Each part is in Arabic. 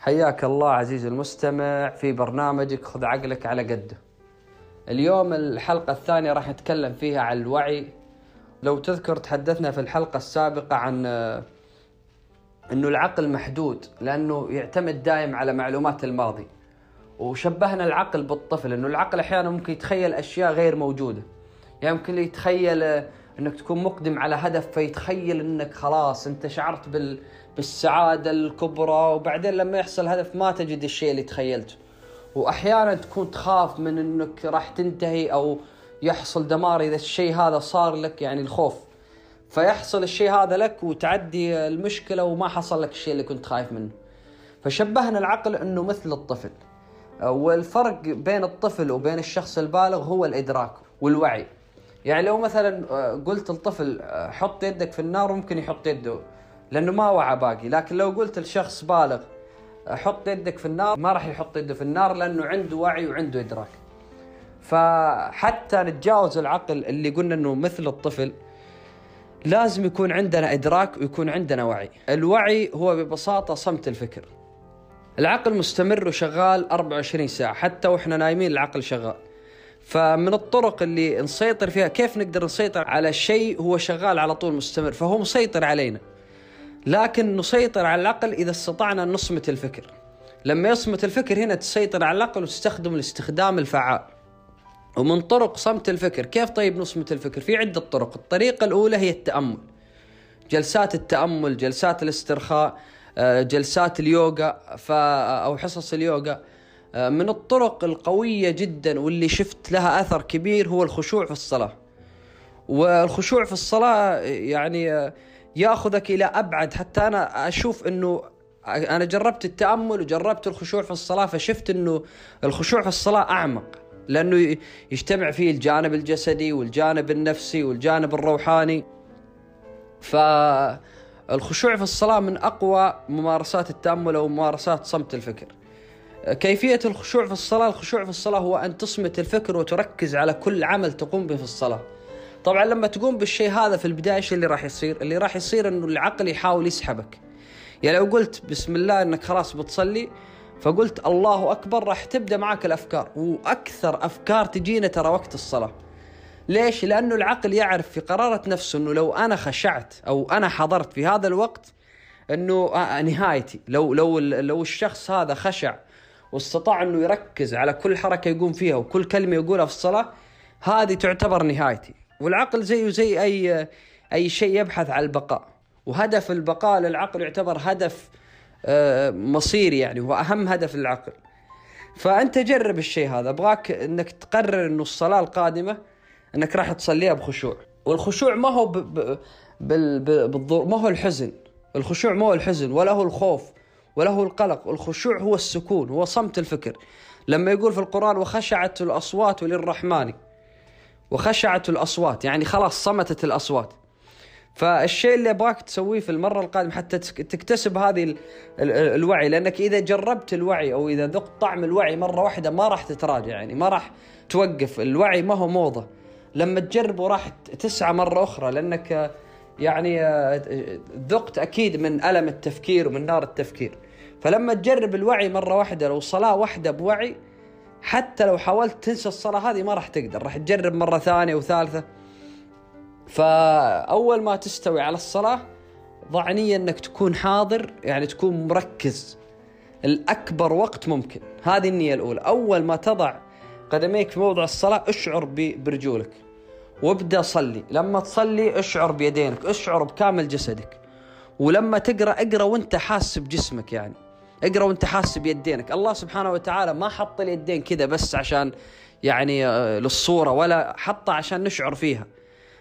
حياك الله عزيزي المستمع في برنامجك خذ عقلك على قده. اليوم الحلقة الثانية راح نتكلم فيها عن الوعي. لو تذكر تحدثنا في الحلقة السابقة عن آه، إنه العقل محدود لأنه يعتمد دائم على معلومات الماضي. وشبهنا العقل بالطفل إنه العقل أحيانا ممكن يتخيل أشياء غير موجودة. يعني ممكن يتخيل آه، إنك تكون مقدم على هدف فيتخيل إنك خلاص أنت شعرت بال بالسعادة الكبرى وبعدين لما يحصل هدف ما تجد الشيء اللي تخيلته. وأحيانا تكون تخاف من إنك راح تنتهي أو يحصل دمار إذا الشيء هذا صار لك يعني الخوف. فيحصل الشيء هذا لك وتعدي المشكلة وما حصل لك الشيء اللي كنت خايف منه. فشبهنا العقل إنه مثل الطفل. والفرق بين الطفل وبين الشخص البالغ هو الإدراك والوعي. يعني لو مثلا قلت الطفل حط يدك في النار ممكن يحط يده لأنه ما وعى باقي. لكن لو قلت لشخص بالغ حط يدك في النار ما راح يحط يده في النار لأنه عنده وعي وعنده إدراك. فحتى نتجاوز العقل اللي قلنا إنه مثل الطفل لازم يكون عندنا إدراك ويكون عندنا وعي. الوعي هو ببساطة صمت الفكر. العقل مستمر وشغال 24 ساعة حتى وإحنا نايمين العقل شغال. فمن الطرق اللي نسيطر فيها كيف نقدر نسيطر على شيء هو شغال على طول مستمر فهو مسيطر علينا. لكن نسيطر على العقل إذا استطعنا نصمت الفكر. لما يصمت الفكر هنا تسيطر على العقل وتستخدم الاستخدام الفعال. ومن طرق صمت الفكر كيف طيب نصمت الفكر؟ في عدة طرق. الطريقة الأولى هي التأمل. جلسات التأمل جلسات الاسترخاء آه، جلسات اليوغا أو حصص اليوغا. من الطرق القوية جدا واللي شفت لها أثر كبير هو الخشوع في الصلاة. والخشوع في الصلاة يعني آه، يأخذك إلى أبعد. حتى أنا أشوف إنه أنا جربت التأمل وجربت الخشوع في الصلاة فشفت إنه الخشوع في الصلاة أعمق. لأنه يجتمع فيه الجانب الجسدي والجانب النفسي والجانب الروحاني. فالخشوع في الصلاة من أقوى ممارسات التأمل أو ممارسات صمت الفكر. كيفية الخشوع في الصلاة الخشوع في الصلاة هو أن تصمت الفكر وتركز على كل عمل تقوم به في الصلاة طبعا لما تقوم بالشيء هذا في البداية إيش اللي راح يصير؟ اللي راح يصير إنه العقل يحاول يسحبك. يعني لو قلت بسم الله إنك خلاص بتصلي فقلت الله أكبر راح تبدأ معك الأفكار وأكثر أفكار تجينا ترى وقت الصلاة. ليش؟ لأنه العقل يعرف في قرارة نفسه إنه لو أنا خشعت أو أنا حضرت في هذا الوقت إنه آه، نهايتي، لو لو لو الشخص هذا خشع واستطاع أنه يركز على كل حركة يقوم فيها وكل كلمة يقولها في الصلاة هذه تعتبر نهايتي. والعقل زيه زي أي أي شيء يبحث عن البقاء. وهدف البقاء للعقل يعتبر هدف آه، مصيري يعني هو أهم هدف للعقل. فأنت جرب الشيء هذا. أبغاك إنك تقرر إنه الصلاة القادمة إنك راح تصليها بخشوع. والخشوع ما هو بالضر ما هو الحزن. الخشوع ما هو الحزن ولا هو الخوف. ولا هو القلق الخشوع هو السكون هو صمت الفكر. لما يقول في القرآن وخشعت الأصوات للرحمن وخشعت الأصوات يعني خلاص صمتت الأصوات. فالشيء اللي أبغاك تسويه في المرة القادمة حتى تكتسب هذه الوعي. لأنك إذا جربت الوعي أو إذا ذقت طعم الوعي مرة واحدة ما راح تتراجع يعني ما راح توقف. الوعي ما هو موضة. لما تجربه راح تسعى مرة أخرى لأنك يعني ذقت أكيد من ألم التفكير ومن نار التفكير. فلما تجرب الوعي مرة واحدة لو صلاة واحدة بوعي حتى لو حاولت تنسى الصلاة هذه ما راح تقدر. راح تجرب مرة ثانية وثالثة. فأول ما تستوي على الصلاة ضع نية أنك تكون حاضر يعني تكون مركز. الأكبر وقت ممكن. هذه النية الأولى. أول ما تضع قدميك في موضع الصلاة أشعر برجولك. وابدأ صلي. لما تصلي اشعر بيدينك اشعر بكامل جسدك. ولما تقرأ اقرأ وانت حاس بجسمك يعني. اقرأ وانت حاسس بيدينك. الله سبحانه وتعالى ما حط اليدين كذا بس عشان يعني آه، للصورة ولا حطها عشان نشعر فيها.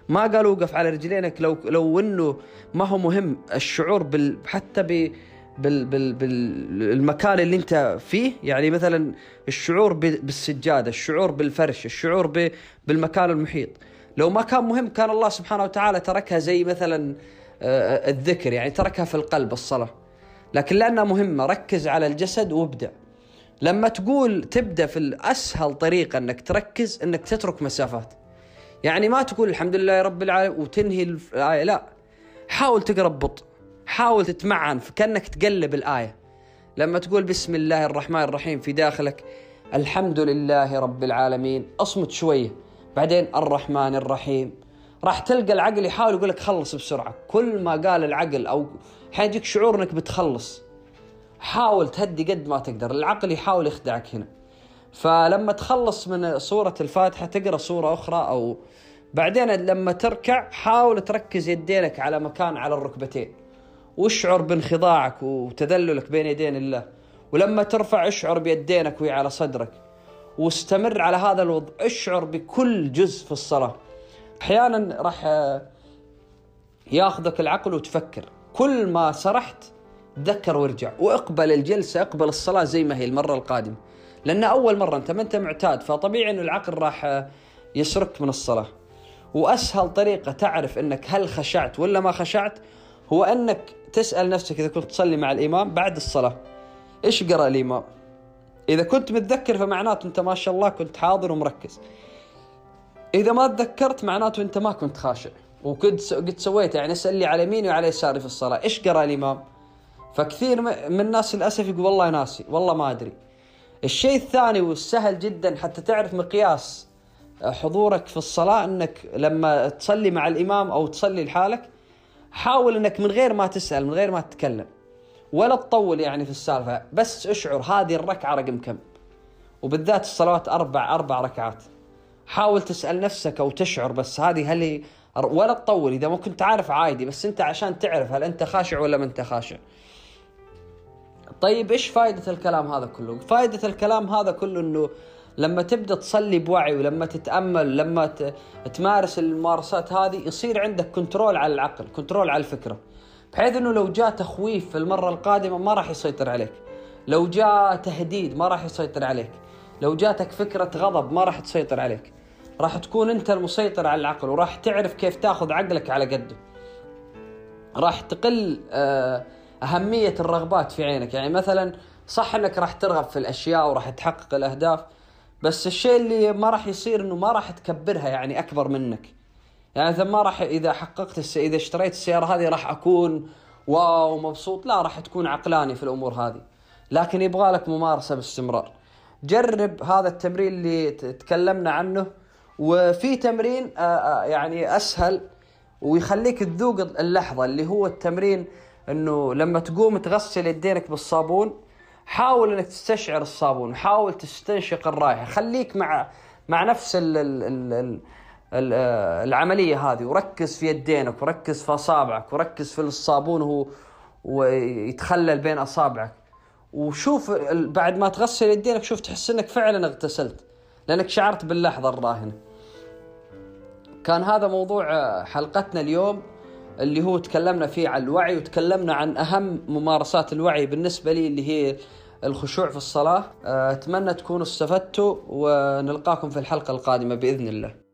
ما قال وقف على رجلينك لو لو إنه ما هو مهم. الشعور بال حتى ب بال بال بالمكان اللي انت فيه. يعني مثلا الشعور بالسجادة الشعور بالفرش الشعور بالمكان المحيط. لو ما كان مهم كان الله سبحانه وتعالى تركها زي مثلا آه، الذكر يعني تركها في القلب الصلاة. لكن لأنها مهمة ركز على الجسد وابدأ. لما تقول تبدأ في الأسهل طريقة أنك تركز أنك تترك مسافات. يعني ما تقول الحمد لله رب العالمين وتنهي الآية لا. حاول تقرأ ببطء. حاول تتمعن كأنك تقلب الآية. لما تقول بسم الله الرحمن الرحيم في داخلك الحمد لله رب العالمين اصمت شوية. بعدين الرحمن الرحيم. راح تلقى العقل يحاول يقول لك خلص بسرعة. كل ما قال العقل أو حين يجيك شعور إنك بتخلص. حاول تهدي قد ما تقدر. العقل يحاول يخدعك هنا. فلما تخلص من سورة الفاتحة تقرأ سورة أخرى أو بعدين لما تركع حاول تركز يدينك على مكان على الركبتين. واشعر بانخضاعك وتذللك بين يدين الله. ولما ترفع اشعر بيدينك وهي على صدرك. واستمر على هذا الوضع. اشعر بكل جزء في الصلاة. أحيانا راح ياخذك العقل وتفكر. كل ما سرحت تذكر وارجع. واقبل الجلسة اقبل الصلاة زي ما هي المرة القادمة. لأن أول مرة أنت ما أنت معتاد فطبيعي أنه العقل راح يسرك من الصلاة. وأسهل طريقة تعرف أنك هل خشعت ولا ما خشعت هو أنك تسأل نفسك إذا كنت تصلي مع الإمام بعد الصلاة. إيش قرأ الإمام؟ إذا كنت متذكر فمعناته أنت ما شاء الله كنت حاضر ومركز. إذا ما تذكرت معناته أنت ما كنت خاشع. وكنت قد سويت يعني أسأل لي على يميني وعلى يساري في الصلاة. إيش قرأ الإمام؟ فكثير من الناس للأسف يقول والله ناسي والله ما أدري. الشيء الثاني والسهل جدا حتى تعرف مقياس حضورك في الصلاة إنك لما تصلي مع الإمام أو تصلي لحالك حاول إنك من غير ما تسأل من غير ما تتكلم. ولا تطول يعني في السالفة بس اشعر هذه الركعة رقم كم وبالذات الصلوات أربع أربع ركعات حاول تسأل نفسك أو تشعر بس هذه هل هي ولا تطول إذا ما كنت عارف عادي بس أنت عشان تعرف هل أنت خاشع ولا ما أنت خاشع طيب إيش فائدة الكلام هذا كله؟ فائدة الكلام هذا كله إنه لما تبدأ تصلي بوعي ولما تتأمل لما تمارس الممارسات هذه يصير عندك control على العقل، control على الفكرة. بحيث إنه لو جاء تخويف في المرة القادمة ما راح يسيطر عليك. لو جاء تهديد ما راح يسيطر عليك. لو جاتك فكرة غضب ما راح تسيطر عليك. راح تكون أنت المسيطر على العقل وراح تعرف كيف تاخذ عقلك على قده. راح تقل آه أهمية الرغبات في عينك يعني مثلا صح أنك راح ترغب في الأشياء وراح تحقق الأهداف بس الشيء اللي ما راح يصير أنه ما راح تكبرها يعني أكبر منك يعني مثلا ما راح إذا حققت الس... إذا اشتريت السيارة هذه راح أكون واو مبسوط. لا راح تكون عقلاني في الأمور هذه. لكن يبغى لك ممارسة باستمرار. جرب هذا التمرين اللي تكلمنا عنه. وفي تمرين يعني أسهل ويخليك تذوق اللحظة اللي هو التمرين إنه لما تقوم تغسل يدينك بالصابون حاول إنك تستشعر الصابون حاول تستنشق الرائحة. خليك مع مع نفس ال ال ال العملية هذه وركز في يدينك وركز في أصابعك وركز في الصابون وهو ويتخلل بين أصابعك. وشوف بعد ما تغسل يدينك شوف تحس إنك فعلا اغتسلت لأنك شعرت باللحظة الراهنة. كان هذا موضوع حلقتنا اليوم اللي هو تكلمنا فيه عن الوعي وتكلمنا عن أهم ممارسات الوعي بالنسبة لي اللي هي الخشوع في الصلاة. أتمنى تكونوا استفدتوا ونلقاكم في الحلقة القادمة بإذن الله.